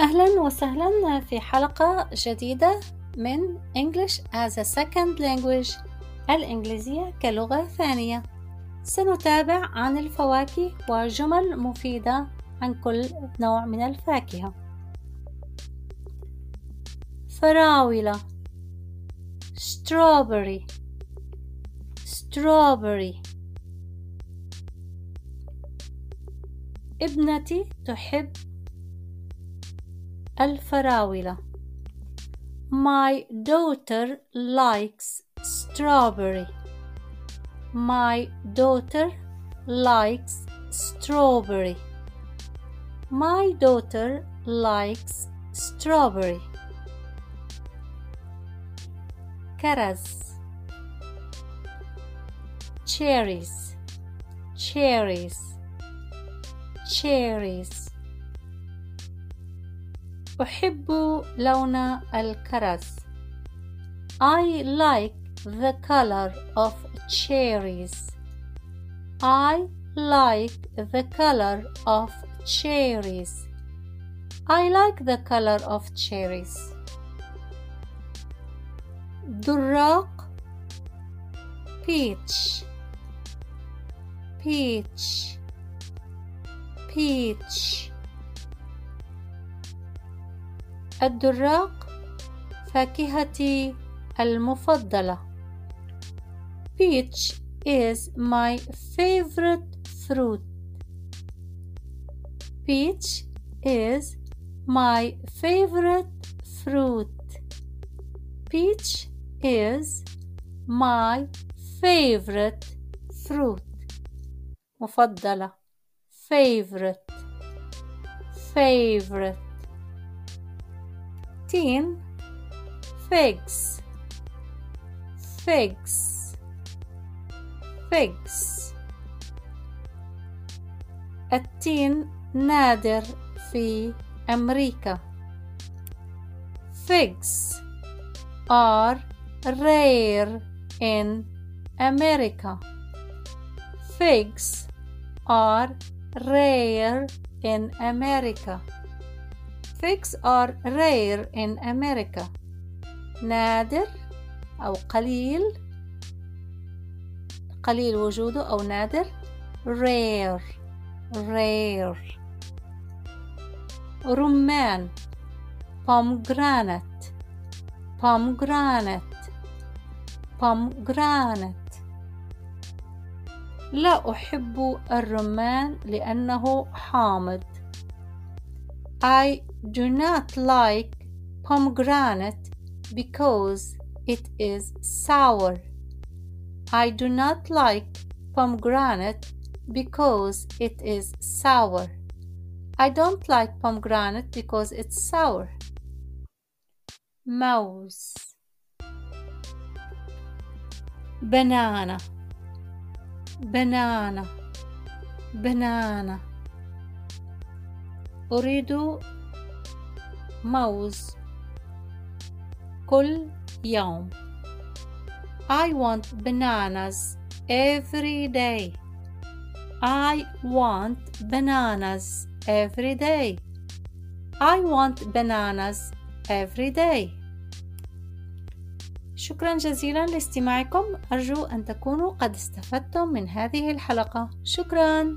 أهلا وسهلا في حلقة جديدة من English as a Second Language الإنجليزية كلغة ثانية. سنتابع عن الفواكه وجمل مفيدة عن كل نوع من الفاكهة. فراولة. strawberry. strawberry. ابنتي تحب الفراولة My daughter likes strawberry. My daughter likes strawberry. My daughter likes strawberry. كرز cherries cherries cherries أحب لون الكرز I like the color of cherries. I like the color of cherries. I like the color of cherries. دراق peach peach peach الدراق فاكهتي المفضلة Peach is my favorite fruit. Peach is my favorite fruit. Peach is my favorite fruit. مفضلة favorite favorite teen figs figs figs التين نادر في أمريكا figs are rare in America figs are rare in America figs are rare in America نادر أو قليل قليل وجوده أو نادر rare rare رمان pomegranate pomegranate pomegranate لا أحب الرمان لأنه حامض I do not like pomegranate because it is sour. I do not like pomegranate because it is sour. I don't like pomegranate because it's sour. Mouse banana banana banana أريد موز كل يوم I want bananas every day. I want bananas every day. I want bananas every day. شكرا جزيلا لاستماعكم. أرجو أن تكونوا قد استفدتم من هذه الحلقة. شكرا.